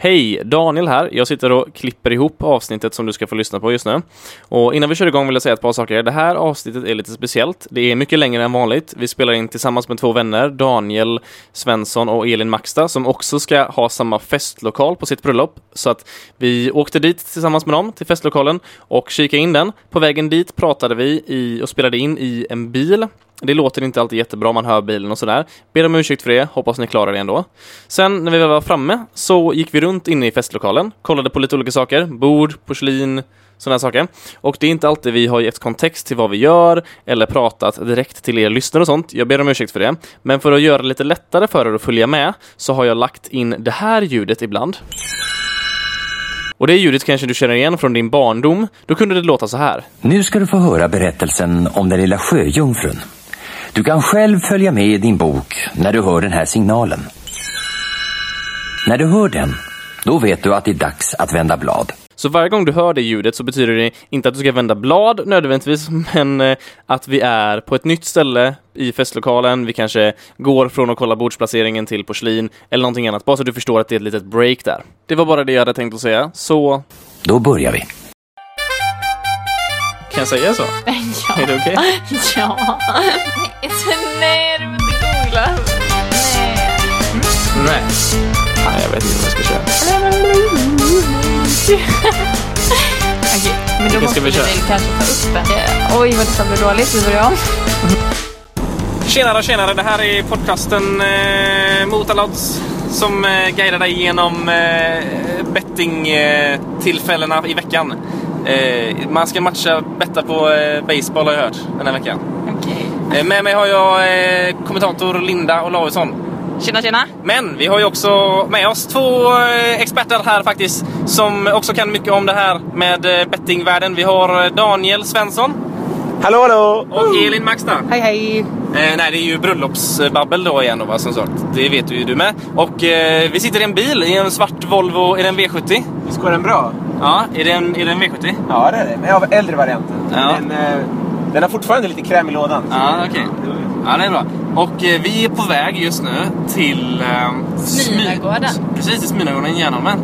Hej! Daniel här. Jag sitter och klipper ihop avsnittet som du ska få lyssna på just nu. Och innan vi kör igång vill jag säga ett par saker. Det här avsnittet är lite speciellt. Det är mycket längre än vanligt. Vi spelar in tillsammans med två vänner, Daniel Svensson och Elin Maxta, som också ska ha samma festlokal på sitt bröllop. Så att vi åkte dit tillsammans med dem till festlokalen och kikade in den. På vägen dit pratade vi i, och spelade in i en bil det låter inte alltid jättebra, man hör bilen och sådär. Ber om ursäkt för det, hoppas ni klarar det ändå. Sen när vi var framme så gick vi runt inne i festlokalen, kollade på lite olika saker, bord, porslin, sådana saker. Och det är inte alltid vi har gett kontext till vad vi gör eller pratat direkt till er lyssnare och sånt. Jag ber om ursäkt för det. Men för att göra det lite lättare för er att följa med så har jag lagt in det här ljudet ibland. Och det ljudet kanske du känner igen från din barndom. Då kunde det låta så här. Nu ska du få höra berättelsen om den lilla sjöjungfrun. Du kan själv följa med i din bok när du hör den här signalen. När du hör den, då vet du att det är dags att vända blad. Så varje gång du hör det ljudet så betyder det inte att du ska vända blad nödvändigtvis, men eh, att vi är på ett nytt ställe i festlokalen. Vi kanske går från att kolla bordsplaceringen till porslin eller någonting annat, bara så du förstår att det är ett litet break där. Det var bara det jag hade tänkt att säga, så... Då börjar vi. Kan jag säga så? Ja. Är det okej? Ja. Nej, du vill inte googla. Nej. Nej. Nej, jag vet inte vad jag ska köra. Okej, men då måste vi vi väl kanske ta upp en. Oj, vad detta blev dåligt. Vi börjar om. Tjenare, tjenare! Det här är podcasten eh, Mot alla odds som eh, guidar dig genom eh, bettingtillfällena i veckan. Eh, man ska matcha, betta på eh, baseball har jag hört den här veckan. Okej. Eh, med mig har jag eh, kommentator Linda Olausson. Tjena, tjena. Men vi har ju också med oss två eh, experter här faktiskt som också kan mycket om det här med eh, bettingvärlden. Vi har eh, Daniel Svensson Hallå, hallå! och Elin Maxta. Hej, hej! Eh, nej, det är ju bröllopsbabbel då igen då, va, som sagt. Det vet ju du med. Och eh, vi sitter i en bil, i en svart Volvo. Är det en V70? Visst går den bra? Ja, är det en, är det en V70? Ja, det är det. Men jag har äldre varianten. Ja. Men eh, den har fortfarande lite kräm i lådan. Ja, okej. Ja, det är bra. Och eh, vi är på väg just nu till... Eh, Smyrnagården. Smy- Precis, till Smyrnagården i Hjärnholmen.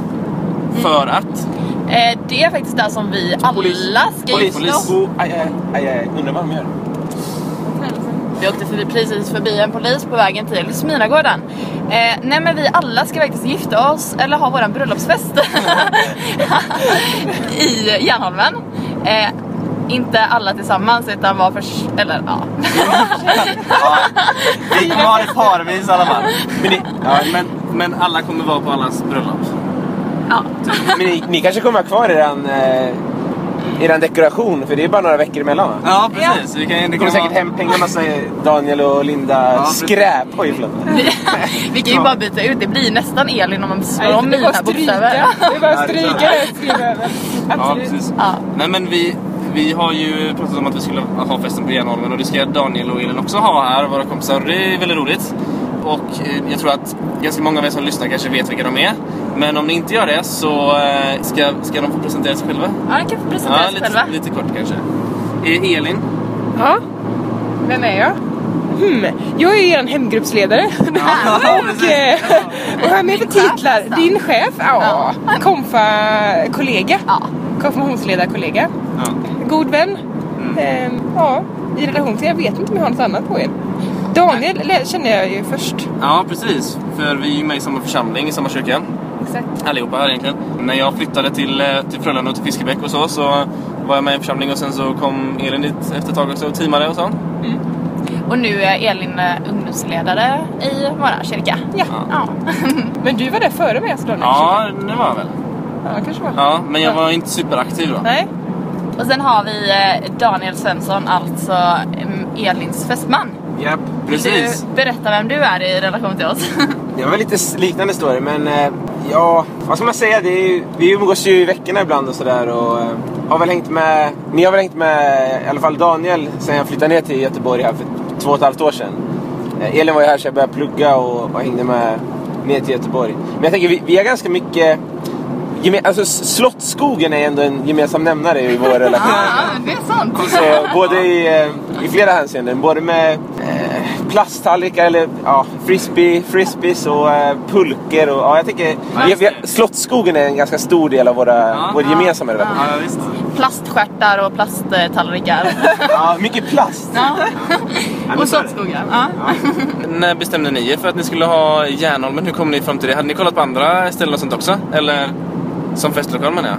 För att... Eh, det är faktiskt där som vi alla ska Polis, polis. oss. Oh, aj, aj, aj, aj. Undrar vad de gör. Vi åkte förbi, precis förbi en polis på vägen till Smyrnagården. Eh, nej men vi alla ska faktiskt gifta oss, eller ha våran bröllopsfest i Järnholmen. Eh, inte alla tillsammans utan var för s- eller ja. Vi kommer ha det parvis i alla fall. Men, ni, ja, men, men alla kommer vara på allas bröllop. ja. Men ni, ni kanske kommer ha kvar eran, eh, eran dekoration, för det är bara några veckor emellan va? Ja, precis. Vi kan, det kan kommer säkert vara- hem hänga massa Daniel och Linda Ja, skräp. Oj, förlåt. Vi kan ju bara byta ut, det blir nästan Elin om man slår om mina bokstäver. Det är bara Ja, att stryka. Ja, precis. Ja. Nej, men vi, vi har ju pratat om att vi skulle ha festen på Järnholmen och det ska Daniel och Elin också ha här, våra kompisar. Det är väldigt roligt. Och eh, jag tror att ganska många av er som lyssnar kanske vet vilka de är. Men om ni inte gör det så eh, ska, ska de få presentera sig själva. Ja, ni kan få presentera Ja, sig lite, själva. lite kort kanske. Eh, Elin. Ja. Vem är jag? Hmm. Jag är er hemgruppsledare. och, eh, och har med för titlar. Din chef, ja. Konfa-kollega. Ja. Konfirmationsledarkollega. Ja. God vän. Eh, ja, i relation till, jag vet inte om jag har något annat på er. Daniel känner jag ju först. ja, precis. För vi är ju med i samma församling, i samma kyrka. Exakt. Allihopa här egentligen. När jag flyttade till, eh, till Frölunda och till Fiskebäck och så, så var jag med i en församling och sen så kom Elin dit efter ett tag också och teamade och så. Och nu är Elin eh, ungdomsledare i vår kyrka. Ja. Ja. Men du var där före mig alltså Daniel? Ja, det var jag väl. ja kanske var. Ja, men jag var inte superaktiv då. Nej. Och sen har vi eh, Daniel Svensson, alltså em, Elins fästman. Japp. Vill Precis. du berätta vem du är i relation till oss? Det var lite liknande story, men eh, ja, vad ska man säga? Det är, ju- vi umgås ju i veckorna ibland och sådär och eh, har väl hängt med, ni har väl hängt med i alla fall Daniel sen jag flyttade ner till Göteborg här för två och ett halvt år sedan. Eh, Elin var ju här så jag började plugga och, och hängde med ner till Göteborg. Men jag tänker, vi, vi har ganska mycket Alltså Slottsskogen är ändå en gemensam nämnare i vår relation. Ja, det är sant. Så både i, i flera hänseenden. Både med eh, plasttallrikar eller ja, frisbee, frisbees och eh, pulker. Och, ja, jag tänker, vi, vi, Slottsskogen är en ganska stor del av våra, Ja. vår gemensamma relation. Ja, visst. Plaststjärtar och plasttallrikar. Ja, mycket plast. ja. Och. Slottsskogen. Ja. När bestämde ni er för att ni skulle ha Järnholmen? Hur kom ni fram till det? Hade ni kollat på andra ställen och sånt också? Eller som festlokal menar jag?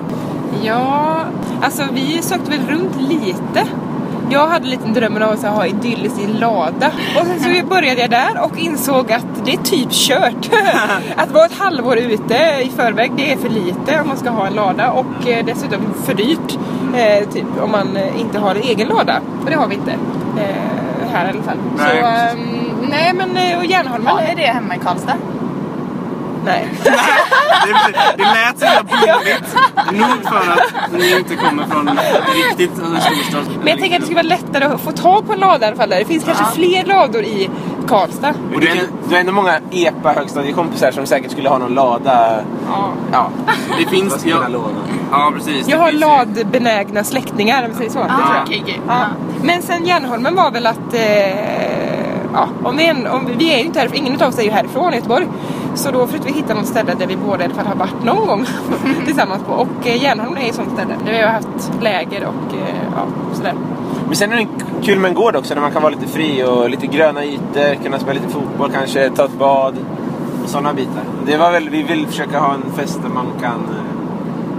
Ja, alltså vi sökte väl runt lite. Jag hade lite drömmen av att ha idylliskt i en lada. Och sen så började jag där och insåg att det är typ kört. att vara ett halvår ute i förväg, det är för lite om man ska ha en lada. Och eh, dessutom för dyrt. Eh, typ om man inte har en egen lada. Och det har vi inte. Eh, här i alla fall. Nej, så, precis. ehm, nej men och Järnholmen. Har ni det hemma i Karlstad? Nej. Det, det lät så jävla billigt. Nog för att ni inte kommer från riktigt storstad. Men jag tänker att det skulle vara lättare att få tag på en lada i alla fall. Där. Det finns kanske fler lador i Karlstad. Och du, du har ändå många EPA högstadiekompisar som säkert skulle ha någon lada. Ja. Ja, Det finns... skulle Ja, ja precis. Jag Det har ladbenägna släktingar om vi säger så. Det tror jag. okej, okej. Ja. Men sen Järnholmen var väl att eh, ja, om vi, en, om, vi är ju inte härifrån, ingen av oss är ju härifrån Göteborg. Så då försökte vi hitta något ställe där vi båda i alla fall har varit någon gång tillsammans på. Och eh, Järnholmen är ett sånt ställe där vi har haft läger och eh, ja, sådär. Men sen är det kul med en gård också där man kan vara lite fri och lite gröna ytor, kunna spela lite fotboll kanske, ta ett bad och sådana bitar. Det var väl, vi vill försöka ha en fest där man kan, eh,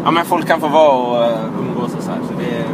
ja men folk kan få vara och eh, umgås och så här. Så det,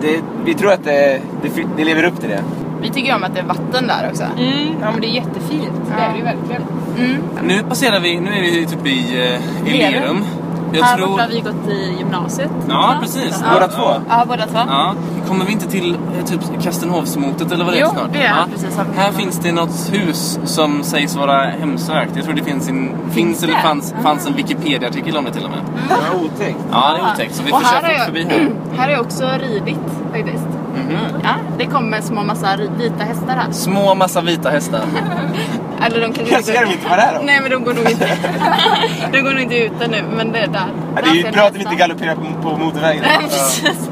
det, vi tror att det, det, det lever upp till det. Vi tycker om att det är vatten där också. Mm, ja men det är jättefint. Det är det ju verkligen. Mm. Nu passerar vi, nu är vi typ i, eh, i Lerum. Lerum. Jag Här tror... borta har vi gått i gymnasiet. Ja, precis. Ja. Båda två? Ja, båda två. Ja. Kommer vi inte till eh, typ Kastenhovsmotet eller vad det är Jo, snart? det är ja. precis här. Här finns det något hus som sägs vara hemsökt. Jag tror det finns, en, finns eller det? fanns, fanns en Wikipedia-artikel om det till och med. Ja, otäckt. Ja, det är otäckt. Så vi Och får här köra är, fort förbi här. här är också ridit faktiskt. Ja, det kommer små massa vita hästar här. Små massa vita hästar. Eller de kan Jag ser dem inte vara där då. Nej men de går nog inte De går nog inte ute nu men det är där. Ja, det är ju bra att vi inte galopperar på, på motorvägen. Nej precis.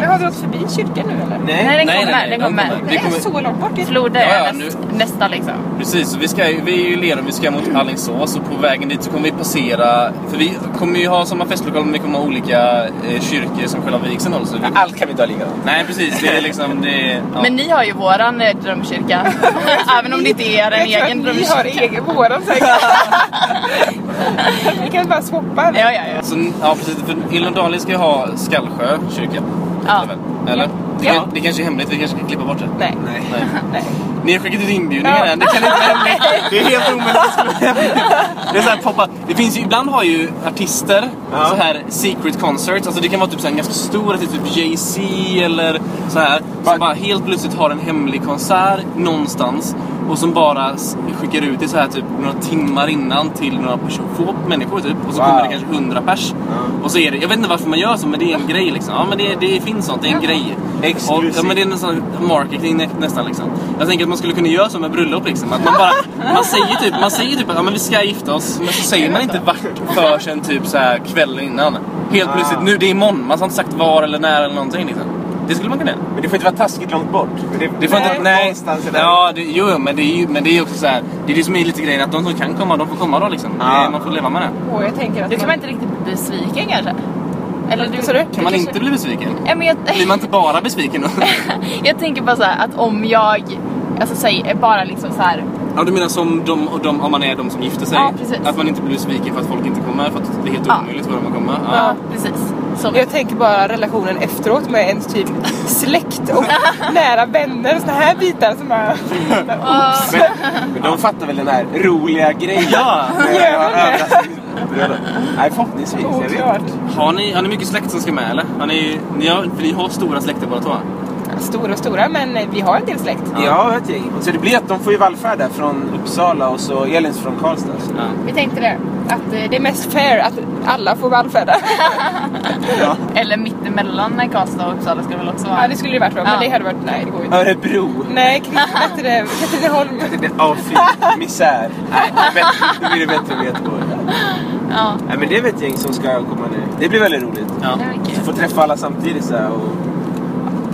Men har vi åkt förbi kyrkan nu eller? Nej den Nej, kommer, nej, nej, den de kommer. kommer. Det är kommer- så långt bort. Floda Ja, ja, näst, nästa liksom. Precis, så vi, ska, vi är ju i Lerum, vi ska mot Alingsås och på vägen dit så kommer vi passera, för vi kommer ju ha samma festlokal men vi kommer ha olika eh, kyrkor som själva vigseln hålls. Så vi- Allt kan vi inte ha likadant. Nej precis, det är liksom det, ja. Men ni har ju våran eh, drömkyrka. Även om det inte är en Jag tror egen att ni har drömkyrka. egen våran säkert. Vi kan bara swappa. Ja, ja, ja. Så, ja precis, för Ilondali ska ju ha Skallsjö kyrka. Ja. Eller? Det, Ja. kan, det kanske är hemligt, vi kanske kan klippa bort det. Nej. Nej. Nej. Ni har skickat ut inbjudningar Ja. än, det kan inte vara. Det är helt omöjligt det är så här poppa. Det finns ju, ibland har ju artister Ja. så här secret concerts. Alltså det kan vara typ så här en ganska stor artist, typ Jay-Z eller så här. Bara- Som bara helt plötsligt har en hemlig konsert någonstans. Och som bara skickar ut det så här typ några timmar innan till några person, få människor typ. Och så Wow. kommer det kanske 100 pers. Och så är det, jag vet inte varför man gör så men det är en grej liksom. Ja men det, det finns sånt, det är en grej. Exklusivt. ja men det är nästan marketing nä- nästan liksom. Jag tänker att man skulle kunna göra så med bröllop liksom. Att man bara, man säger typ, man säger typ att ja, men vi ska gifta oss. Men så säger man inte vart för sen typ så här kvällen innan. Helt Ah. plötsligt, nu det är imorgon. Man har inte sagt var eller när eller någonting liksom. Det skulle man kunna göra. Men det får inte vara taskigt långt bort. Det, Det får inte, nej. Ja, det, jo, men det är ju men det är också så här. Det är det som är lite grejen att de som kan komma, de får komma då liksom. Ja. Det, man får leva med det. Och jag tänker att Du kan man inte riktigt bli besviken kanske? Eller du, du? Kan man inte bli besviken? Ja, men jag, Blir man inte bara besviken då? jag tänker bara så här att om jag, alltså säg, är bara liksom så här. Ja, du menar som de, de, om man är de som gifter sig? Ja, precis. Att man inte blir besviken för att folk inte kommer, för att det är helt Ja. omöjligt för dem att komma? Ja, precis. Så. Jag tänker bara relationen efteråt med ens typ släkt och nära vänner och såna här bitar som bara... Och, Men, men de fattar väl den här roliga grejen? Ja! Gör de. Nej, förhoppningsvis. Jag vet. Oklart. Har ni, har ni mycket släkt som ska med eller? Har ni, ni, har, för ni har stora släkter båda två? Stora och stora men vi har en del släkt. Ja, ett gäng. Så det blir att de får ju vallfärda från Uppsala och så Elins från Karlstad. Så. Ja. Vi tänkte det. Att eh, det är mest fair att alla får vallfärda. eller mittemellan Karlstad och Uppsala skulle väl också vara. Ja det skulle det varit bra men Ja. det hade varit... Nej det går inte. Örebro. Nej, Katrineholm. Ja, fy. Misär. Nej, nu blir det bättre med Göteborg. Ja, Nej, men det är väl ett gäng som ska komma nu. Det blir väldigt roligt. Ja. det är mycket. Få träffa alla samtidigt så här och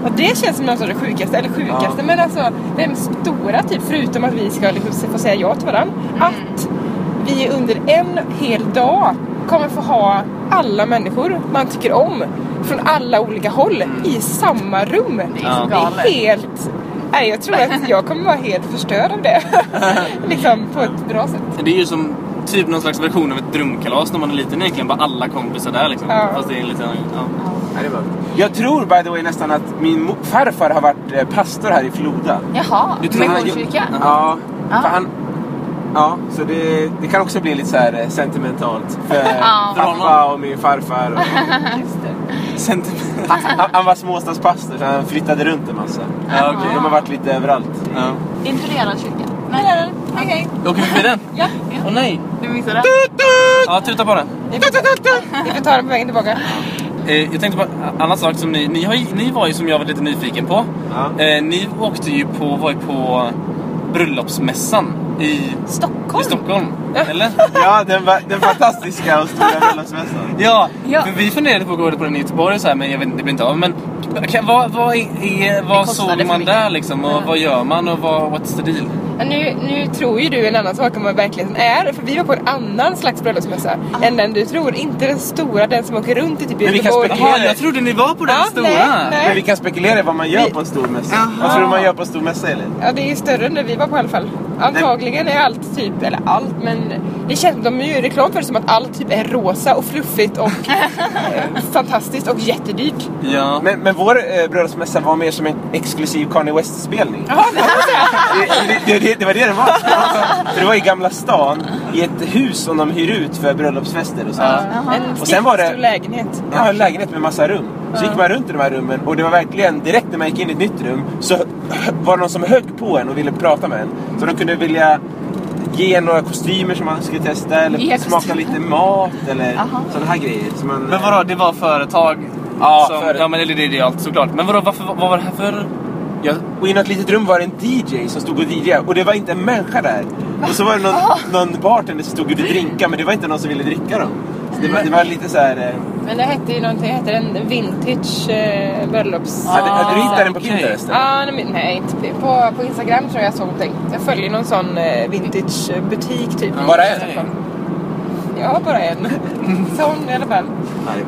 Och det känns som något av det sjukaste, eller sjukaste, men alltså den stora typ, förutom att vi ska liksom få säga ja till varandra, att vi under en hel dag kommer få ha alla människor man tycker om från alla olika håll i samma rum. Det är så Det är helt... Nej, jag tror att jag kommer vara helt förstörd av det. liksom på ett bra sätt. Det är ju som typ någon slags version av ett drömkalas när man är liten egentligen. Bara alla kompisar där liksom. Ja. Fast det är lite... Ja. Ja, det var... Jag tror by the way nästan att min farfar har varit eh, pastor här i Floda. Jaha, Du tror han- Missionskyrka? Ja, Ja. för han... Ja, så det, det kan också bli lite så här eh, sentimentalt. För pappa och min farfar. Och, Sentiment. han, han var småstadspastor så han flyttade runt en massa. Ja, okej. De har varit lite överallt. Ja. Imponerad kyrka. Nej, okej. Okay. Åker vi den? Ja. Åh nej! Du missade. Ja, tuta på den. Vi får ta den på vägen tillbaka. Eh, jag tänkte på en annan sak som ni... Ni, har, ni var ju som jag var lite nyfiken på. Ja. Eh, ni åkte ju på... Var ju på bröllopsmässan i, Stockholm? i Stockholm. Eller? Ja, den, var, den fantastiska och stora bröllopsmässan. Ja, Ja. För vi funderade på att gå på den i Göteborg så här, men jag vet inte, det blir inte av. Men kan, vad, vad, är, vad såg man där liksom? Och vad gör man och vad, what's the deal? Nu, nu tror ju du en annan sak om vad verkligheten är. För vi var på en annan slags bröllopsmässa än den du tror. Inte den stora, den som åker runt i typ Men vi kan Göteborg. spekulera. Jaha, jag trodde ni var på den Ja, stora. nej, nej. Men vi kan spekulera i vad man gör Vi- på en stor mässa. Vad tror du man gör på en stor mässa Elin? Ja, det är ju större än det vi var på i alla fall. Antagligen är allt typ, eller allt, men det känns de gör reklam för det som att allt typ är rosa och fluffigt och eh, fantastiskt och jättedyrt. Ja. Men, men vår eh, bröllopsmässa var mer som en exklusiv Kanye West-spelning. Ja, det. Det, det, det, var det det var. För det var i Gamla stan, i ett hus som de hyr ut för bröllopsfester och sånt. En Och sen var det- stor lägenhet. Ja, en lägenhet med massa rum. Så gick man runt i de här rummen och det var verkligen direkt när man gick in i ett nytt rum så var det någon som högg på en och ville prata med en. Så de kunde vilja ge några kostymer som man skulle testa eller Ge smaka kostymer. lite mat eller sådana här grejer. Så man, Men vadå, det var företag? Ja, som, företag. ja men det, det, det är allt såklart. Men vadå, varför, vad var det här för... Ja, och i något litet rum var det en DJ som stod och DJade och det var inte en människa där. Och så var det någon, någon bartender som stod och drinkar men det var inte någon som ville dricka dem. Så det, var, det var lite så här... eh, Men det hette ju någonting, hette en vintage eh, bröllops... hade, hade du hittat den på. Pinterest? eller? Ja, nej, men- nej inte på- på, Instagram tror jag jag såg någonting. Jag följer någon sån eh, vintage eh, butik typ. Bara en? Ja, bara en. Sån i alla fall.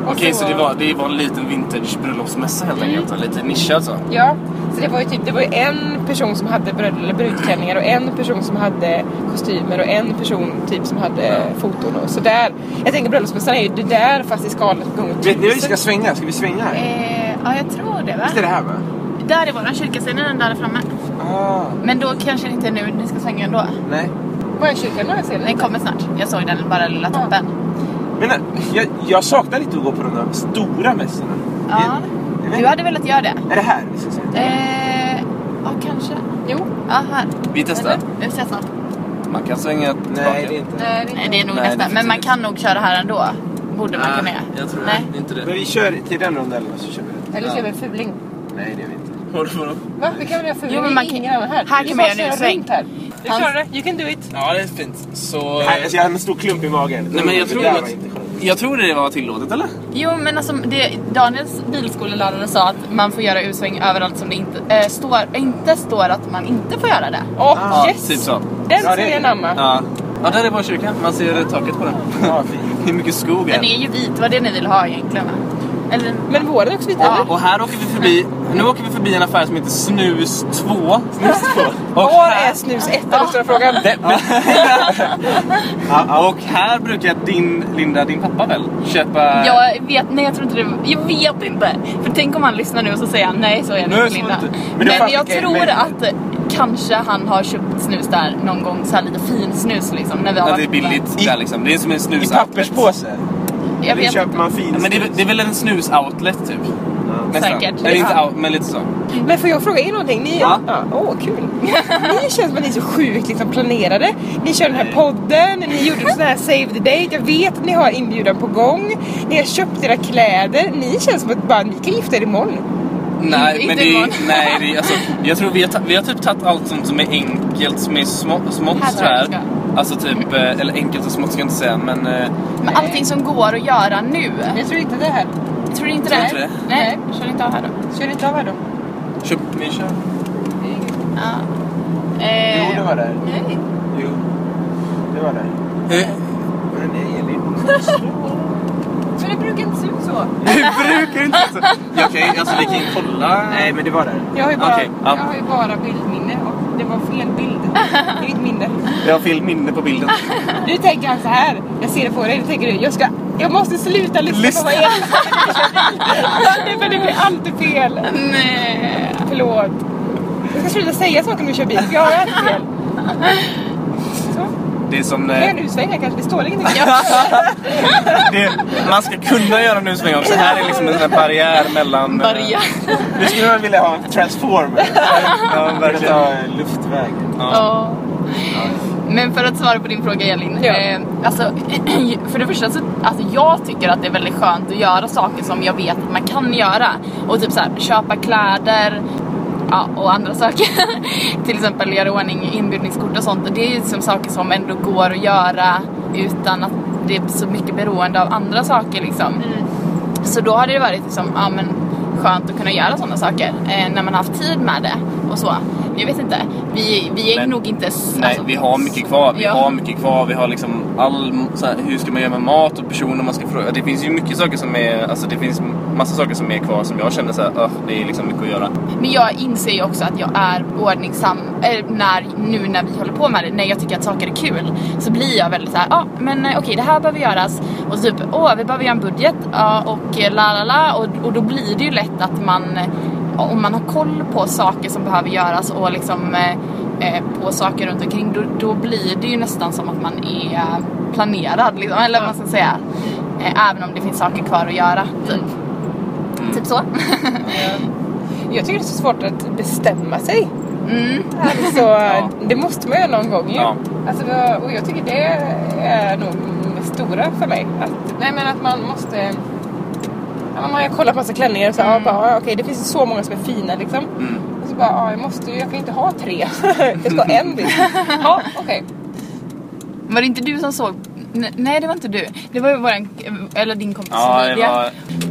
Och Okej, så det var, det var en liten vintage bröllopsmässa helt enkelt. Mm. Lite nischad så. Ja, så det var ju typ det var en person som hade bröd, eller brudklänningar och en person som hade kostymer och en person typ som hade foton och sådär. Jag tänker bröllopsmässan är ju det där fast i skalan gånger Vet ni var vi ska tusen. svänga? Ska vi svänga här? Eh, ja, jag tror det va? Visst är det här va? Där är våran kyrka, ser ni den där framme? Ah, Men då kanske inte nu ni ska svänga ändå. nej. Var är kyrkan när jag ser Den den? kommer snart. Jag såg den bara lilla toppen. Men eh, jag, jag saknar lite att gå på de där stora mässorna. Ja. Vet Du hade velat göra det? Är det här vi ska se? Eh, ja, kanske. Jo, ja, här. Vi testar. Vi testar. Man kan svänga tillbaka. Nej, det är inte. Nej, det är nog Nej, det nästa. finns Men man inte. kan nog köra här ändå. Borde man kunna göra. jag tror Nej. det. Inte Men det. vi kör till den rondellen och så kör vi det. Eller gör vi en fuling. Nej, det gör vi inte. Vadå? Va? Vi kan väl göra fuling? Jo, men är man kan- här. här Vi kan bara man göra nu, köra sväng. runt här. Du Han- klarar det. You can do it. Ja, det är fint. Så... Nej, alltså, jag har en stor klump i magen. Nej, men jag tror att... Jag tror det var tillåtet, eller? Jo, men alltså det, Daniels bilskolelärare sa att man får göra U-sväng överallt som det inte, eh, står, inte står att man inte får göra det. Åh, Ja, yes! typ så. Den Ja, ska är det. anamma. Ja. Ja, där är vår kyrka. Man ser taket på den. Ja. Hur mycket skog Den är är ju vit, vad det ni vill ha egentligen va? Eller, Men våren är också vita, Ja. eller? Och här åker vi förbi, nu åker vi förbi en affär som heter Snus 2. Snus 2. Och Var här, är snus ett? är den stora frågan. och här brukar din, Linda, din pappa väl, köpa... jag vet, nej jag tror inte det, jag vet inte. För tänk om han lyssnar nu och så säger han nej så är det inte Linda. inte. Men Men, det jag tror men- att kanske han har köpt snus där någon gång, så här lite fin snus liksom. När vi har Ja, det är billigt där liksom. Det är som en I snus papperspåse. Jag vet köper inte. man fin Ja, men det är, det är väl en snus-outlet typ? Nästan. Säkert. Eller inte Ja. out, men lite så. Men får jag fråga er någonting? Ni, Ja. ja. Åh, kul. ni känns som att ni är så sjukt liksom planerade. Ni kör den här podden, ni gjorde sån här save the date. Jag vet att ni har inbjudan på gång. Ni har köpt era kläder. Ni känns som att bara ni kan gifta er imorgon. Nej, Inte men det är, nej, det är, alltså, jag tror vi har, vi har typ tagit allt som, som är enkelt, som är små, smått Här så tror vi. Alltså typ, eh, eller enkelt och smått ska jag inte säga, men... eh, Men allting som går att göra nu. Jag tror inte det här. Jag tror inte Tror det. inte det? Nej, kör inte av här då. Kör inte av här då. Köp, ni kör. Ja. Jo, Eh, det var där. nej. Jo, det var där. Eh, Men nej, Elin. Men det brukar inte se ut så. Det brukar inte så. Ja, Okej, alltså vi kan ju kolla. Nej, men det var där. Jag har ju bara, ja. jag har ju bara bildminne och det var fel bild. Det är mitt minne. Jag har fel minne på bilden. Nu tänker han så här. Jag ser det på dig. Nu tänker du, jag ska... Jag måste sluta lyssna Lyssna. på vad säger. För det blir alltid fel. Nej. Förlåt. Jag ska sluta säga saker när vi kör bil, jag har alltid fel. Det är som... Eh, en U-sväng här kanske? Det står ingenting. Det, man ska kunna göra en U-sväng också. Här är liksom en sån här barriär mellan... eh, Börja. Nu skulle man vilja ha en transformer. Ja, verkligen. ta luftvägen. Ja. Men för att svara på din fråga Elin. Ja. Eh, alltså, för det första så, alltså jag tycker att det är väldigt skönt att göra saker som jag vet att man kan göra. Och typ så här, köpa kläder ja, och andra saker. Till exempel göra ordning inbjudningskort och sånt. Det är ju liksom saker som ändå går att göra utan att det är så mycket beroende av andra saker liksom. Så då har det varit liksom, ja men skönt att kunna göra sådana saker eh, när man har haft tid med det och så. Jag vet inte, vi, vi är Men- nog inte... s- Nej, alltså- vi har mycket kvar. Vi Ja. har mycket kvar. Vi har liksom all... Så här, hur ska man göra med mat och personer man ska fråga. Det finns ju mycket saker som är... Alltså det finns massa saker som är kvar som jag känner så här, "Ugh, det är liksom mycket att göra. Men jag inser ju också att jag är ordningsam eh, när, nu när vi håller på med det. När jag tycker att saker är kul så blir jag väldigt så här, ja ah, men eh, okej det här behöver göras. Och typ, åh vi behöver göra en budget. Ja och eh, la la la. Och, och då blir det ju lätt att man, om man har koll på saker som behöver göras och liksom eh, eh, på saker runt omkring då, då blir det ju nästan som att man är planerad liksom, eller vad man ska säga. Eh, även om det finns saker kvar att göra. Typ, typ så. Jag tycker det är så svårt att bestämma sig. Mm. Alltså, det måste man göra någon gång ju. Ja. Alltså, och jag tycker det är nog det stora för mig. Att, nej men att man måste... Ja, man har kollat på massa klänningar och så, ja, bara, ja, okej det finns så många som är fina liksom. Mm. Och så bara, ja, jag måste ju- jag kan inte ha tre. jag ska ha en bild. Ja, okej. Var det inte du som såg? Nej det var inte du. Det var ju våran, eller din kompis Ja, det Lydia.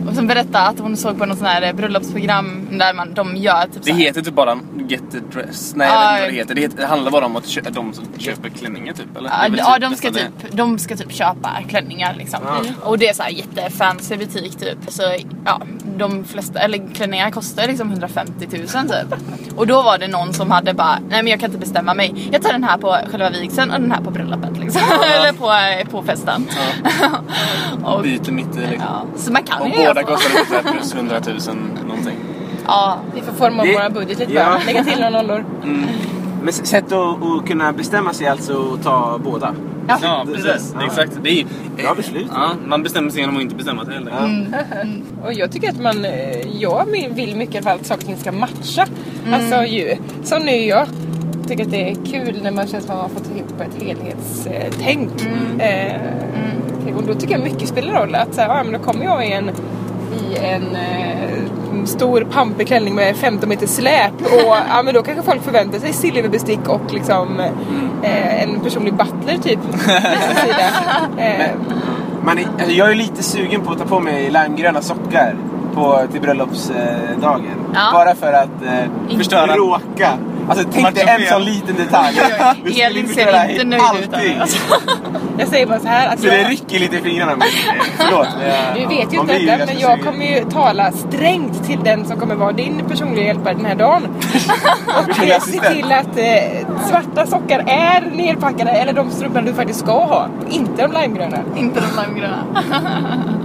Och som berättade att hon såg på något sån här bröllopsprogram där man, de gör typ Det heter typ bara Get the dress. Nej, Ja, jag vet inte vad det heter. Det, heter, det handlar bara om att kö- de som köper klänningar typ, eller? Ja, väl ja de, ska det. typ, de ska typ köpa klänningar liksom. Och det är så här jättefancy butik typ. Så ja, de flesta, eller klänningar kostar liksom 150 000 typ. Och då var det någon som hade bara, nej men jag kan inte bestämma mig. Jag tar den här på själva vigseln och den här på bröllopet liksom. eller på, eh, på festen. och, Byter mitt i liksom. ja, så man kan ju båda så. kostar typ så här plus 100 000 någonting. Ja, Vi får forma Det- våra budget lite Ja. bara. Lägga till några nollor. Men s- sätt att, att kunna bestämma sig alltså att ta båda. Ja, precis. Ja. Exakt. Det är ju... Bra beslut. Ja, man bestämmer sig genom att inte bestämma sig helt enkelt. Och jag tycker att man, eh, jag vill mycket fall att saker och ting ska matcha. Alltså ju, är ju jag. Tycker att det är kul när man känner som att man har fått ihop ett helhetstänk. Eh, och då tycker jag mycket spelar roll. Att så här, ja, men då kommer jag i en, i en eh, stor pampig klänning med 15 meter släp och ja, men då kanske folk förväntar sig silverbestick och liksom eh, en personlig butler typ. Eh, Man är, alltså jag är lite sugen på att ta på mig limegröna sockar på, till bröllopsdagen. Ja. Bara för att eh, Förstöra. råka. Alltså tänk dig en sån liten detalj. Du Elin ser inte nöjd ut det. Alltså. jag säger bara så här att Så det jag, rycker lite i fingrarna. Men, eh, förlåt. Du vet ju man inte detta, men jag kommer ju tala strängt till den som kommer vara din personliga hjälpare den här dagen. Och eh, se till att eh, svarta sockar är nerpackade, eller de strumporna du faktiskt ska ha. Inte de limegröna. Inte de limegröna.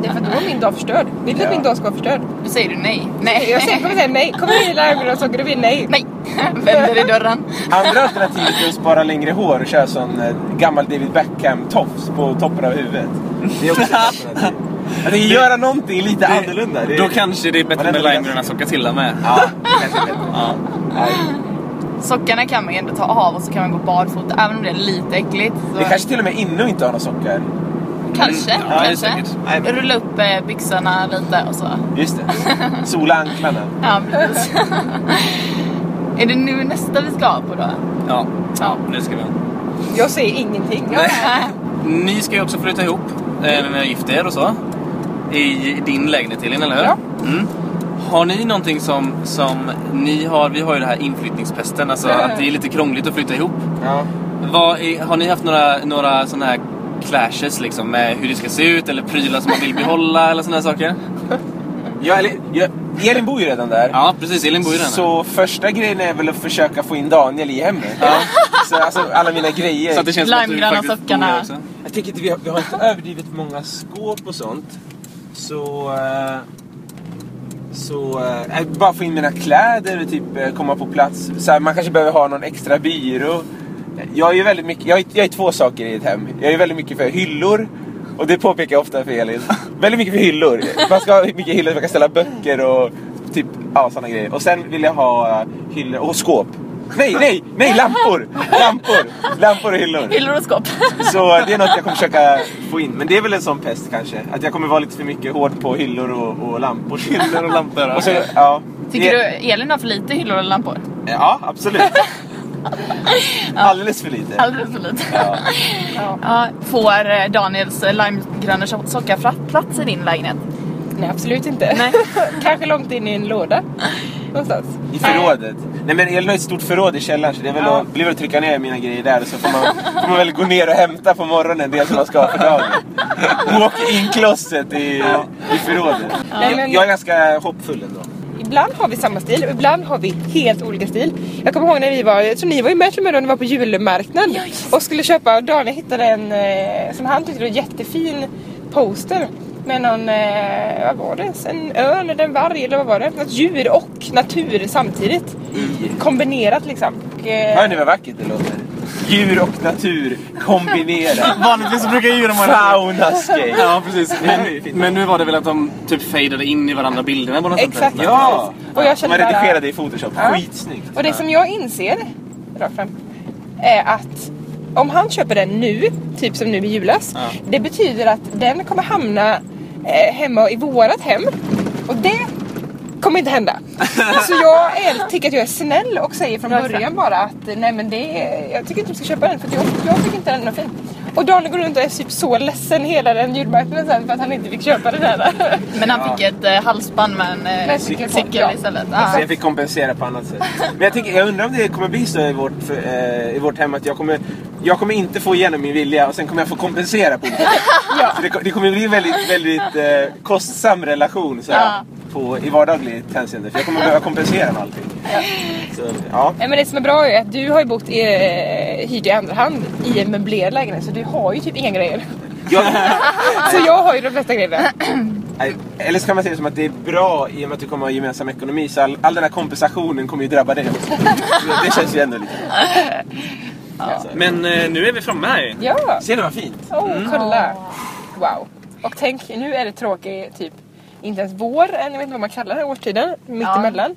Det är för att då är min dag förstörd. Vill du att min dag ska vara förstörd? Då säger du nej. Nej. Jag säger, kommer säga nej. Kommer du i limegröna då blir det nej. Nej. Vänder i dörren. Andra alternativet är att spara längre hår och köra sån eh, gammal David Beckham-tofs på toppen av huvudet. Det är också ett alternativ. Tänker göra någonting lite annorlunda. Det, Då kanske det är bättre med sockar till och med. Ja, kanske bättre. Ja. Sockarna kan man ju ändå ta av och så kan man gå barfota även om det är lite äckligt. Så Det kanske till och med inne att inte ha några sockar. kanske, Mm, ja, det kanske. säkert. Nej, men- Rulla upp eh, byxorna lite och så. Just det. Sola anklarna. Ja, precis. Är det nu nästa vi ska ha på då? Ja. ja, nu ska vi. Jag säger ingenting. Jag, Ni ska ju också flytta ihop eh, när ni har gift er och så. I din lägenhet Elin, eller hur? Ja. Mm. Har ni någonting som, som ni har? Vi har ju det här inflyttningspesten, alltså att det är lite krångligt att flytta ihop. Ja. Vad är, har ni haft några, några sådana här clashes liksom med hur det ska se ut eller prylar som man vill behålla eller sådana här saker? Ja, eller, ja, Elin bor ju redan där. Ja, precis. Elin bor ju nu. Så första grejen är väl att försöka få in Daniel i hemmet. Så alltså alla mina grejer. Så att det känns som att du Limegröna faktiskt bor sockarna. där också. Jag tycker inte vi har, vi har inte överdrivet många skåp och sånt. Så... eh, så eh, bara få in mina kläder och typ eh, komma på plats. Så här, man kanske behöver ha någon extra byrå. Jag är ju väldigt mycket, jag är, jag är två saker i ett hem. Jag är väldigt mycket för hyllor. Och det påpekar jag ofta för Elin. väldigt mycket för hyllor. Man ska ha mycket hyllor, man kan ställa böcker och typ, ja sådana grejer. Och sen vill jag ha hyllor och skåp. Nej, nej, nej, lampor! Lampor! Lampor och hyllor. Hyllor och skåp. Så det är något jag kommer försöka få in. Men det är väl en sån pest kanske. Att jag kommer vara lite för mycket hård på hyllor och, och lampor. Hyllor och lampor. Och så, ja. Tycker du Elin har för lite hyllor och lampor? Ja, absolut. Alldeles för lite. Alldeles för lite. Ja. Ja, får eh, Daniels eh, limegröna so- sockar fra- plats i din lägenhet? Nej absolut inte. Nej. Kanske långt in i en låda. Någonstans. I förrådet. Nej men Elin har ett stort förråd i källaren så det är väl Ja. att, blir väl att trycka ner mina grejer där så får man, får man väl gå ner och hämta på morgonen det som man ska ha för dagen. Walk-in closet i, i förrådet. Nej, Jag, jag är ganska hoppfull ändå. Ibland har vi samma stil och ibland har vi helt olika stil. Jag kommer ihåg när vi var, jag tror ni var ju med till och med då när vi var på julmarknad och skulle köpa och Daniel hittade en eh, som han tyckte var jättefin poster med någon, eh, vad var det? En örn eller en varg eller vad var det? Något djur och natur samtidigt. Kombinerat liksom. Och, eh, Hör ni vad vackert det låter? Djur och natur kombinerat. Vanligtvis brukar djuren vara Faunascape. Ja, precis. Men, men nu var det väl att de typ fejdade in i varandra bilderna på något Exakt. sätt. Ja! Och jag känner Man bara- redigerade i Photoshop. Ja. Skitsnyggt. Och det som jag inser, rakt fram, är att om han köper den nu, typ som nu i julas, Ja. det betyder att den kommer hamna eh, hemma i vårat hem. Och det kommer inte hända. Så jag är, tycker att jag är snäll och säger från början bara att nej men det jag tycker inte du ska köpa den för jag, jag tycker inte den är fin. Och Daniel går runt och är typ så ledsen hela den julmarknaden sen för att han inte fick köpa den här. Men han fick ett eh, halsband med en eh, cykel cykel ja. istället. Så Ja. jag fick kompensera på annat sätt. Men jag, tänker, jag undrar om det kommer bli så i vårt, för, eh, i vårt hem att jag kommer, jag kommer inte få igenom min vilja och sen kommer jag få kompensera på sätt. Så det, det kommer bli en väldigt, väldigt eh, kostsam relation så här, Ja. på, i vardagligt hänseende. För jag kommer behöva kompensera med allting. Så, ja. Men det som är bra är att du har ju bott i, eh, hyrd i andra hand i en möblerad lägenhet så du har ju typ inga grejer. Jag, Så jag har ju de flesta grejerna. eller så kan man säga det som att det är bra i och med att du kommer ha gemensam ekonomi så all, all den här kompensationen kommer ju drabba dig också. Så Det känns ju ändå lite... Så. Men eh, nu är vi framme här Ja! Ser du vad fint? Oh, kolla! Wow. Och tänk, nu är det tråkigt typ inte ens vår än, jag vet inte vad man kallar den här årstiden, mittemellan.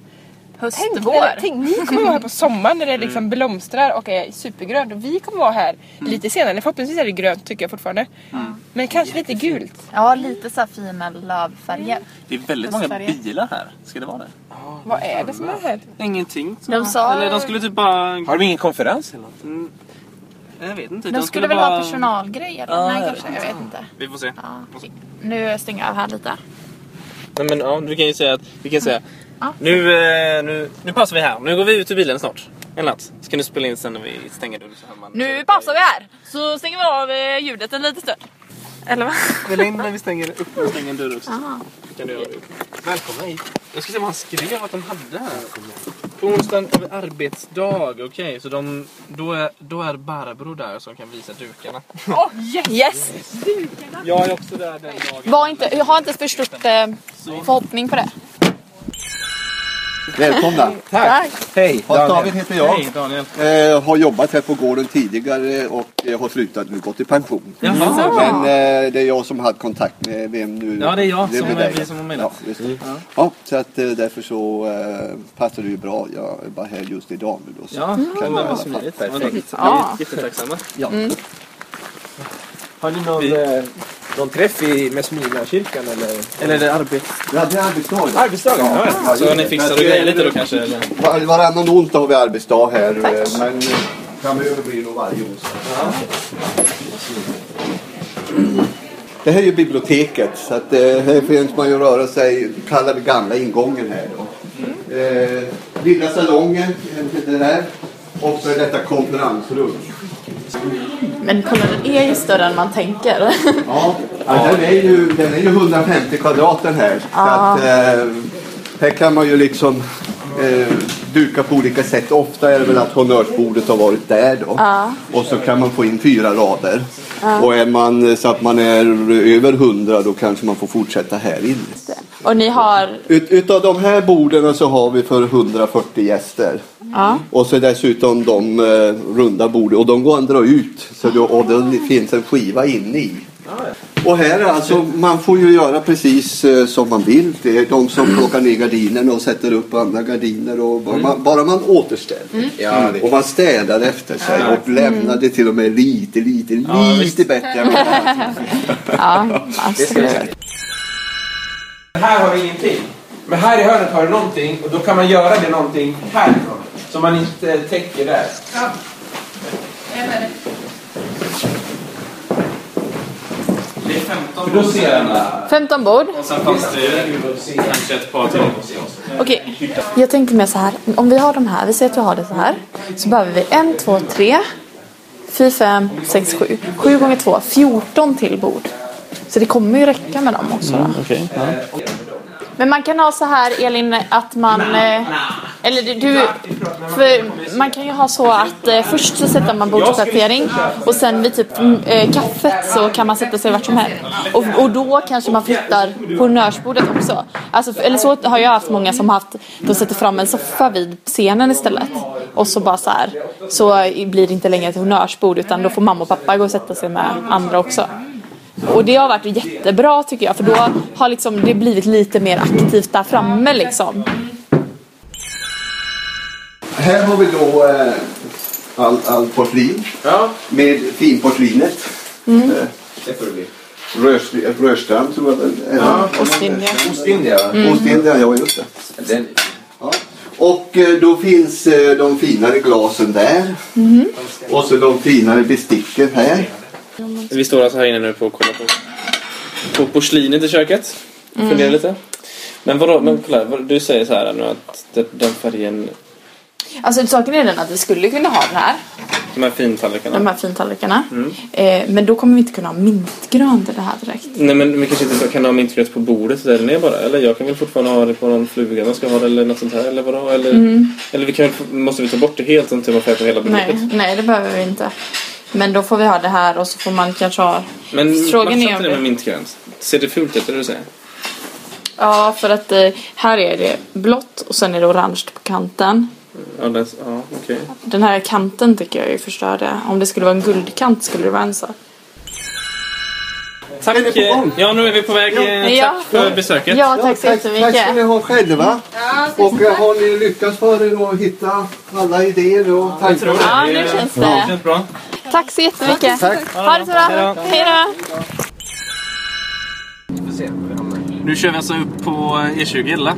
Tänk, Höstvår. eller, tänk, ni kommer vara här på sommaren när det liksom blomstrar och är supergrönt och vi kommer vara här lite senare. Förhoppningsvis är det grönt tycker jag fortfarande. Men kanske lite gult. Ja, lite så här fina lövfärger. Det är väldigt många bilar här. Ska det vara det? Vad är det som är här? Ingenting. De sa- Eller de skulle typ bara... Har de ingen konferens eller något? Jag vet inte. De skulle väl ha personalgrej eller? Ja, Nej, jag kanske. Jag vet inte. Vi får se. Ja. Nu stänger jag av här lite. Nej, men ja, du kan ju säga att... Vi kan säga... Ja. Nu, eh, nu, nu pausar vi här. Nu går vi ut ur bilen snart. En natt. Ska du spela in sen när vi stänger dörren så hör man... Nu pausar vi här. Så stänger vi av eh, ljudet en liten stund. Eller vad? Spela in när vi stänger upp och stänger en dörr också. Aha. Kan du göra det. Välkomna hit. Jag ska se vad han skrev att de hade här. På onsdagen har vi arbetsdag. Okej, så de, då, är, då är Barbro där som kan visa dukarna. Yes! Jag är också där den dagen. Var inte, jag har inte för stort eh, förhoppning på det. Välkomna! Tack. Hej! Hans David heter jag. Hej Daniel. Eh, har jobbat här på gården tidigare och eh, har slutat nu, gått i pension. Jaha. Men eh, det är jag som hade kontakt med vem nu. Ja, det är jag som blir är vi som har mejlat. Ja, just det. ja, så att eh, därför så eh, passar det ju bra. Jag är bara här just idag nu då. Så Ja, kan men jag Perfekt. Ja. Jättetacksamma. Ja. Har ni någon, eh, någon träff i Mesmina-kyrkan eller? Eller är det arbete? Vi hade arbetsdag. Arbetsdagen? Ja, ja. Så ni fixar och grejer lite då kanske? Eller? Var, varannan onsdag har vi arbetsdag här. eh, Men framöver blir det nog varje onsdag. Det här är ju biblioteket så att eh, här finns man ju röra sig, kallar vi gamla ingången här då. Eh, lilla salongen, det här. Och så är detta konferensrum. Men kolla, den är ju större än man tänker. Ja, ja den, är ju, den är ju 150 kvadrat den här. Så att, eh, här kan man ju liksom eh, duka på olika sätt. Ofta är det väl att honnörsbordet har varit där då. Och så kan man få in fyra rader. Och är man så att man är över 100 då kanske man får fortsätta här inne. Och ni har... Ut, utav de här borden så har vi för 140 gäster. Ja. Och så dessutom de eh, runda borden och de går att dra ut. Så då, och det finns en skiva inne i. Och här alltså, man får ju göra precis eh, som man vill. Det är de som plockar ner gardinerna och sätter upp andra gardiner. Och bara, man, bara man återställer. Ja, det Och man städar efter sig och lämnar det till och med lite, lite, lite bättre. än vad man- Ja, absolut. Här har vi ingenting. Men här i hörnet har du någonting och då kan man göra det någonting härifrån. Som man inte täcker där. Det är 15 För då ser man. 15 bord. Och sen fanns det kanske ett par till. Okej, jag tänker mer så här. Om vi har de här, vi säger att vi har det så här. Så behöver vi en, två, tre, fyra, fem, sex, sju. Sju gånger två, 14 till bord. Så det kommer ju räcka med dem också. Då. Okej. ja. Men man kan ha så här Elin att man... Eh, eller du-. För man kan ju ha så att eh, först så sätter man bordsplacering och sen vid typ mm, eh, kaffet så kan man sätta sig vart som helst. Och, och då kanske man flyttar på honnörsbordet också. Alltså, eller så har jag haft många som haft, de sätter fram en soffa vid scenen istället. Och så bara så här, så blir det inte längre ett honnörsbord utan då får mamma och pappa gå och sätta sig med andra också. Och det har varit jättebra tycker jag för då har liksom det blivit lite mer aktivt där framme liksom. Här har vi då eh, all, all porslin Ja, med finporslinet. Mm. Eh, det får det bli. Rörs- Rörstrand tror jag väl. Ja, Ostindien. Ostindien va? Mm. Ostindien, ja just det. Den, Ja. Och eh, då finns eh, de finare glasen där. Mm-hmm. Och så de finare besticken här. Vi står alltså här inne nu på och kollar på, på porslinet i köket. Funderar lite. Men vadå, men kolla, du säger så här nu att den färgen, Alltså saken är den att vi skulle kunna ha den här, de här fintallrikarna. de här fintallrikarna. Eh, men då kommer vi inte kunna ha mintgrön till det här direkt. Nej men vi kanske inte kan ha mintgröt på bordet där den är bara. Eller jag kan väl fortfarande ha det på någon fluga man ska ha det eller något sånt här. Eller vadå? Eller, eller vi kan, måste vi ta bort det helt så att man får på hela bordet? Nej, nej det behöver vi inte. Men då får vi ha det här och så får man kanske ha... Men Frågan matchar inte det det- med mintgrönt? Ser det fult ut? Är det du säger? Ja, för att eh, här är det blått och sen är det orange på kanten. Ja, det, ja okej. Den här kanten tycker jag är förstörd. Om det skulle vara en guldkant skulle det vara en sak. Tack! Ja, nu är vi på väg. Eh, Ja. Tack för besöket. Ja, tack så tack, tack ska ni jättemycket. ha själva. Och eh, har ni lyckats för er att hitta alla idéer och tankar? Ja, nu känns Det det. känns bra. Tack så jättemycket. Tack. Ha det så bra. Hej då. Nu kör vi alltså upp på E20 eller?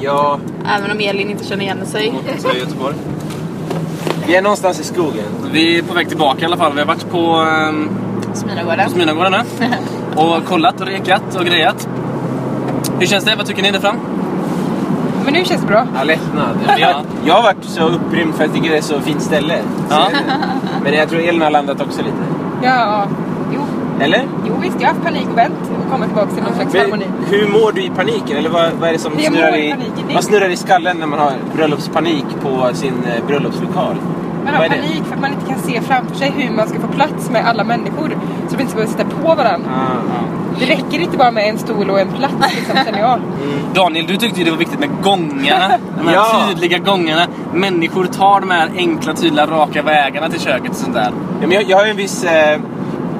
ja, Även om Elin inte känner igen sig. Göteborg. vi är någonstans i skogen. Vi är på väg tillbaka i alla fall. Vi har varit på um. Smyrnagården nu. Och kollat och rekat och grejat. Hur känns det? Vad tycker ni där fram? Men nu känns det bra. Ja, lättnad. Jag, jag har varit så upprymd för att jag tycker det är så fint ställe. Ja. Men jag tror Elin har landat också lite. Ja, jo, Eller? jo visst, jag har haft panik och vänt och kommit tillbaka till någon slags Men, harmoni. hur mår du i paniken? Eller vad, vad är det som Jag snurrar i i, vad snurrar i skallen när man har bröllopspanik på sin eh, bröllopslokal? Man har panik för att man inte kan se framför sig hur man ska få plats med alla människor. Så vi inte ska behöva sitta på varandra. Ah, ah. Det räcker inte bara med en stol och en plats liksom, känner jag. Daniel, du tyckte ju det var viktigt med gångarna. De här Ja. tydliga gångarna. Människor tar de här enkla, tydliga, raka vägarna till köket och sånt där. Ja, men jag, jag har ju en viss eh,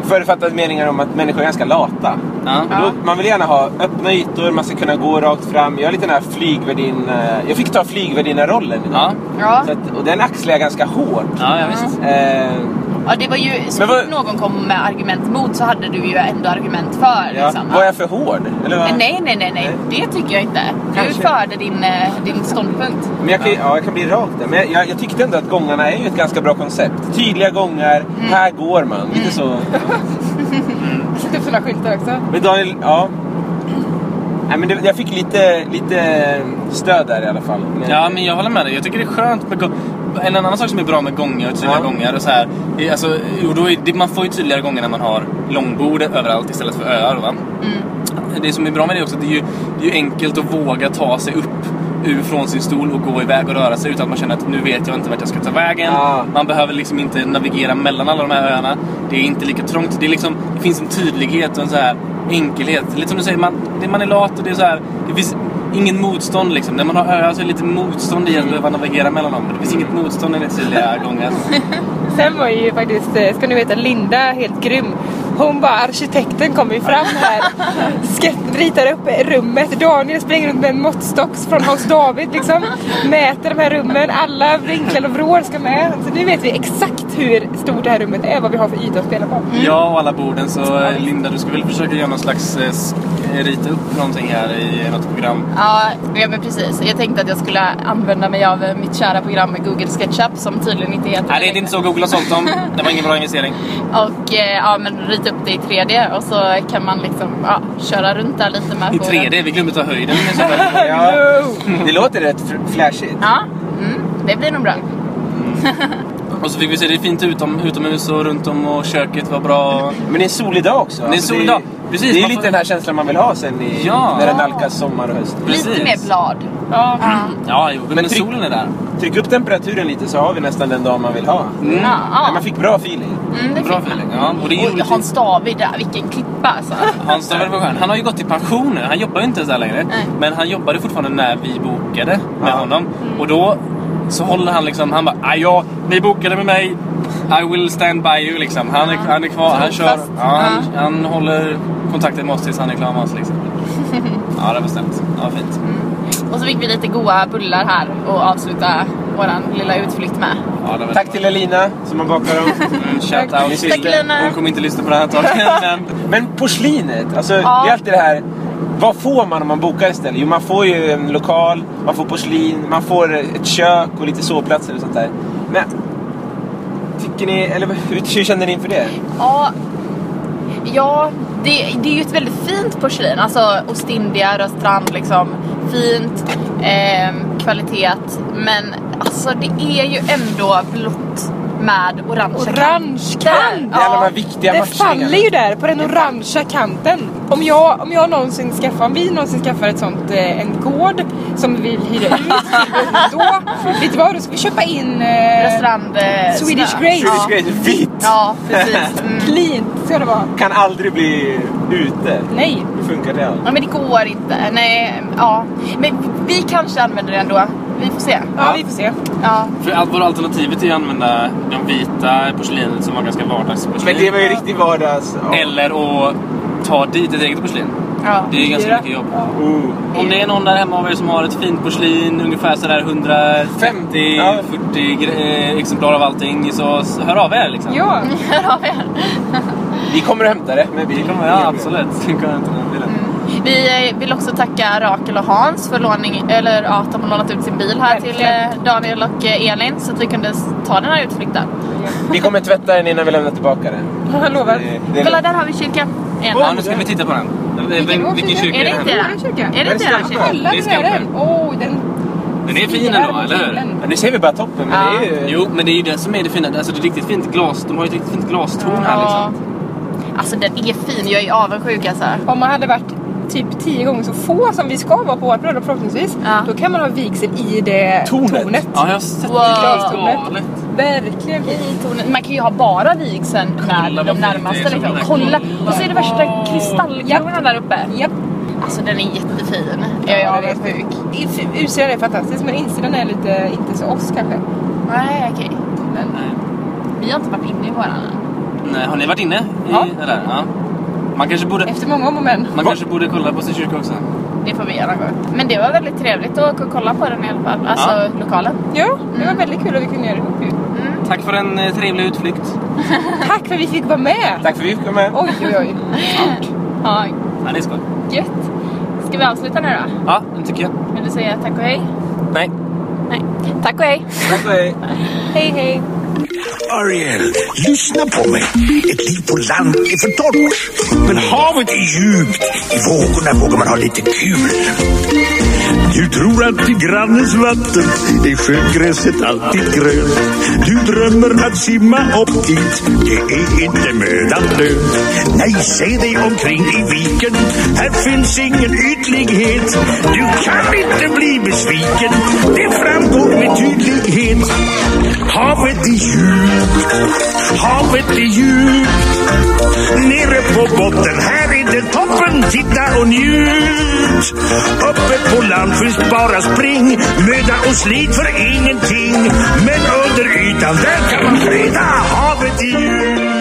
förutfattad meningar om att människor är ganska lata. Ja. Då, man vill gärna ha öppna ytor, man ska kunna gå rakt fram. Jag är lite den här flygvärdin... Eh, jag fick ta flygvärdinna-rollen idag. Ja, Ja. Så att, och den axlar jag ganska hårt. ja, ja visst. Eh, ja, det var ju så fort någon kom med argument emot så hade du ju ändå argument för. ja. Liksom. Var jag för hård? Eller vad? Nej, nej, nej, nej. Det tycker jag inte. Du Kanske. förde din, eh, din ståndpunkt. Men jag kan, ja. jag kan bli rakt där. Men jag, jag, jag tyckte ändå att gångarna är ju ett ganska bra koncept. Tydliga gångar, här går man. Lite så. Och sådana skyltar också. Men Daniel, ja. Nej, men det, jag fick lite, lite stöd där i alla fall. Men, Ja, men jag håller med dig. Jag tycker det är skönt med En annan sak som är bra med gångar och tydliga Ja. gångar och så här. är- Alltså, jo, då är det, man får ju tydligare gånger när man har långbord överallt istället för öar. Va? Det som är bra med det också, det är ju, det är ju enkelt att våga ta sig upp ur från sin stol och gå iväg och röra sig utan att man känner att nu vet jag inte vart jag ska ta vägen. Ja. Man behöver liksom inte navigera mellan alla de här öarna. Det är inte lika trångt. Det, är liksom, det finns en tydlighet och en så här enkelhet. Lite som du säger, man, man är lat och det är så här, det finns ingen motstånd liksom. När man har öar så är det lite motstånd i att behöva navigera mellan dem. Men det finns inget motstånd i det tydliga gången. Sen var ju faktiskt, eh, ska ni veta, Linda helt grym. Hon bara, arkitekten kommer ju fram här, ritar upp rummet. Daniel springer runt med en måttstock från Hans David liksom. Mäter de här rummen, alla vinklar och vrår ska med. Så nu vet vi exakt hur stort det här rummet är, vad vi har för yta att spela på. Ja, och alla borden. Så eh, Linda, du ska väl försöka göra någon slags eh, eh, rita upp någonting här i något program. Ja, ja men precis. Jag tänkte att jag skulle använda mig av mitt kära program med Google SketchUp som tydligen inte heter Nej, det är inte så Google har sålt dem. Det var ingen bra investering. Och ja, men rita upp det i 3D och så kan man liksom ja, köra runt där lite med I på 3D, vi glömde ta höjden. Ja, det låter rätt flashigt. Ja, mm, det blir nog bra. Och så fick vi se det är fint utom, utomhus och runt om och köket var bra. Men det är en solig dag också. Det är en Alltså, solig dag. Precis, Det är lite får- den här känslan man vill ha sen i, Ja. när det nalkas sommar och höst. Precis. Lite mer blad. Ja. Ja, jo, men, Men tryck- solen är där. Tryck upp temperaturen lite så har vi nästan den dag man vill ha. Mm. Ja, Nej, ja. man fick bra feeling. Mm, det Bra feeling. Ja, och det är roligt. Hans David där, vilken klippa alltså. Hans David var skön. Han har ju gått i pension nu. Han jobbar ju inte så här längre. Nej. Men han jobbade fortfarande när vi bokade med Ja. honom. Och då så håller han liksom, han bara "Ah, ja, ni bokade med mig. I will stand by you liksom. Han är, han är kvar, han kör. Ja, han, han håller kontakten med oss tills han är klar med oss liksom. Ja, det var snällt. Det var fint. Och så fick vi lite goda bullar här och avsluta våran lilla utflykt med. Ja, det var Tack till Elina som har bakat dem. Mm, shout Tack. out till Tack, Lina. Hon kommer inte lyssna på det här antagligen. Men Men porslinet, alltså Ja. det är alltid det här. Vad får man om man bokar istället? Jo, man får ju en lokal, man får porslin, man får ett kök och lite sovplatser och sånt där. Men tycker ni, eller hur, hur känner ni inför det? Ja, ja det, det är ju ett väldigt fint porslin. Alltså Ostindia, Röstrand liksom. Fint, eh, kvalitet. Men alltså det är ju ändå blått med orange Orange kant! Det är alla de här viktiga Det faller ju där på den orangea kanten. Om jag, om jag någonsin skaffar, om vi någonsin skaffar ett sånt, eh, en gård som vi vill hyra ut, då, vet du vad, då ska vi köpa in eh, Röstrand eh, Swedish. Grace. Ja. Swedish Grace, vitt! ja, precis. Mm. clean, ska det vara. Kan aldrig bli ute. Nej. Hur funkar det? Ja, men det går inte. Nej, ja. Men vi kanske använder det ändå. Vi får se. Ja, vi får se. Ja. för allt vår alternativet är att använda de vita porslinet som var ganska vardagsporslin. Men det var ju riktigt vardags... Ja. Eller att ta dit ett eget porslin. ja. Det är ju ganska mycket jobb. Oh. Om det är någon där hemma av er som har ett fint porslin, ungefär sådär 150, Ja. 40 gre- eh, exemplar av allting, så hör av er liksom. Ja, Här har vi en. Vi kommer att hämta det med bil. Det kommer, ja, absolut. Det kommer inte den bilen. Vi eh, vill också tacka Rakel och Hans för låning, eller ja, att de har lånat ut sin bil här till Verkligen. eh, Daniel och eh, Elin så att vi kunde ta den här utflykten. Vi kommer tvätta den innan vi lämnar tillbaka den. jag lovar. Är Kolla där har vi kyrkan. Ja, nu ska vi titta på den. Vilken, vilken kyrka Är det är inte det? det? Kyrka. Är det inte Är det den? Kolla, Det är den är den. Är fin ändå, eller hur? Men nu ser vi bara toppen. Men Ja. det är ju... Jo, men det är ju det som är det fina. Alltså det är riktigt fint glas. De har ju ett riktigt fint glastorn här Ja. liksom. Alltså den är fin, jag är avundsjuk alltså. Om man hade varit typ tio gånger så få som vi ska vara på vårt bröllop förhoppningsvis. Ja. Då kan man ha vigsel i det Tornet. tornet. Ja, jag har sett Wow. det. Glastornet. Verkligen. I tornet. Man kan ju ha bara vigseln när de närmaste som liksom. Kolla! Och så är det värsta kristallkronan där uppe. Japp. Alltså den är jättefin. Jag är Ja. I- Utsidan är fantastisk men insidan är lite, inte så oss kanske. Nej okej. Nej. Vi har inte varit inne i våran. Nej, har ni varit inne? I, Ja. Eller? ja. Man kanske borde... Efter många om och men. Man kanske borde kolla på sin kyrka också. Det får vi gärna gå. Men det var väldigt trevligt att kolla på den i alla fall. Alltså Ja. lokalen. Ja, det var väldigt kul att vi kunde göra det ihop ju. Tack för en eh, trevlig utflykt. Tack för att vi fick vara med! Tack för att vi fick komma med. Oj, oj, oj. Ja, Ja, det är skoj. gött. Ska vi avsluta nu då? Ja, det tycker jag. Vill du säga tack och hej? Nej. Nej. Tack och hej. Tack och hej. Hej, hej. Ariel, lyssna på mig. Ett liv på land är för torrt. Men havet är djupt. I vågorna vågar man ha lite kul. Du tror att i grannens vatten är sjögräset alltid grönt. Du drömmer att simma upp dit, det är inte mödan lönt. Nej, se dig omkring i viken, här finns ingen ytlighet. Du kan inte bli besviken, det framgår med tydlighet. Havet är djupt, havet är djupt. Nere på botten, här är det toppen, titta och njut. Uppe på land finns bara spring, möda och slit för ingenting. Men under ytan, där kan man freda havet är djupt.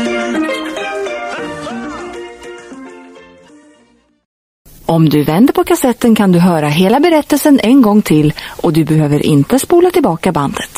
Om du vänder på kassetten kan du höra hela berättelsen en gång till och du behöver inte spola tillbaka bandet.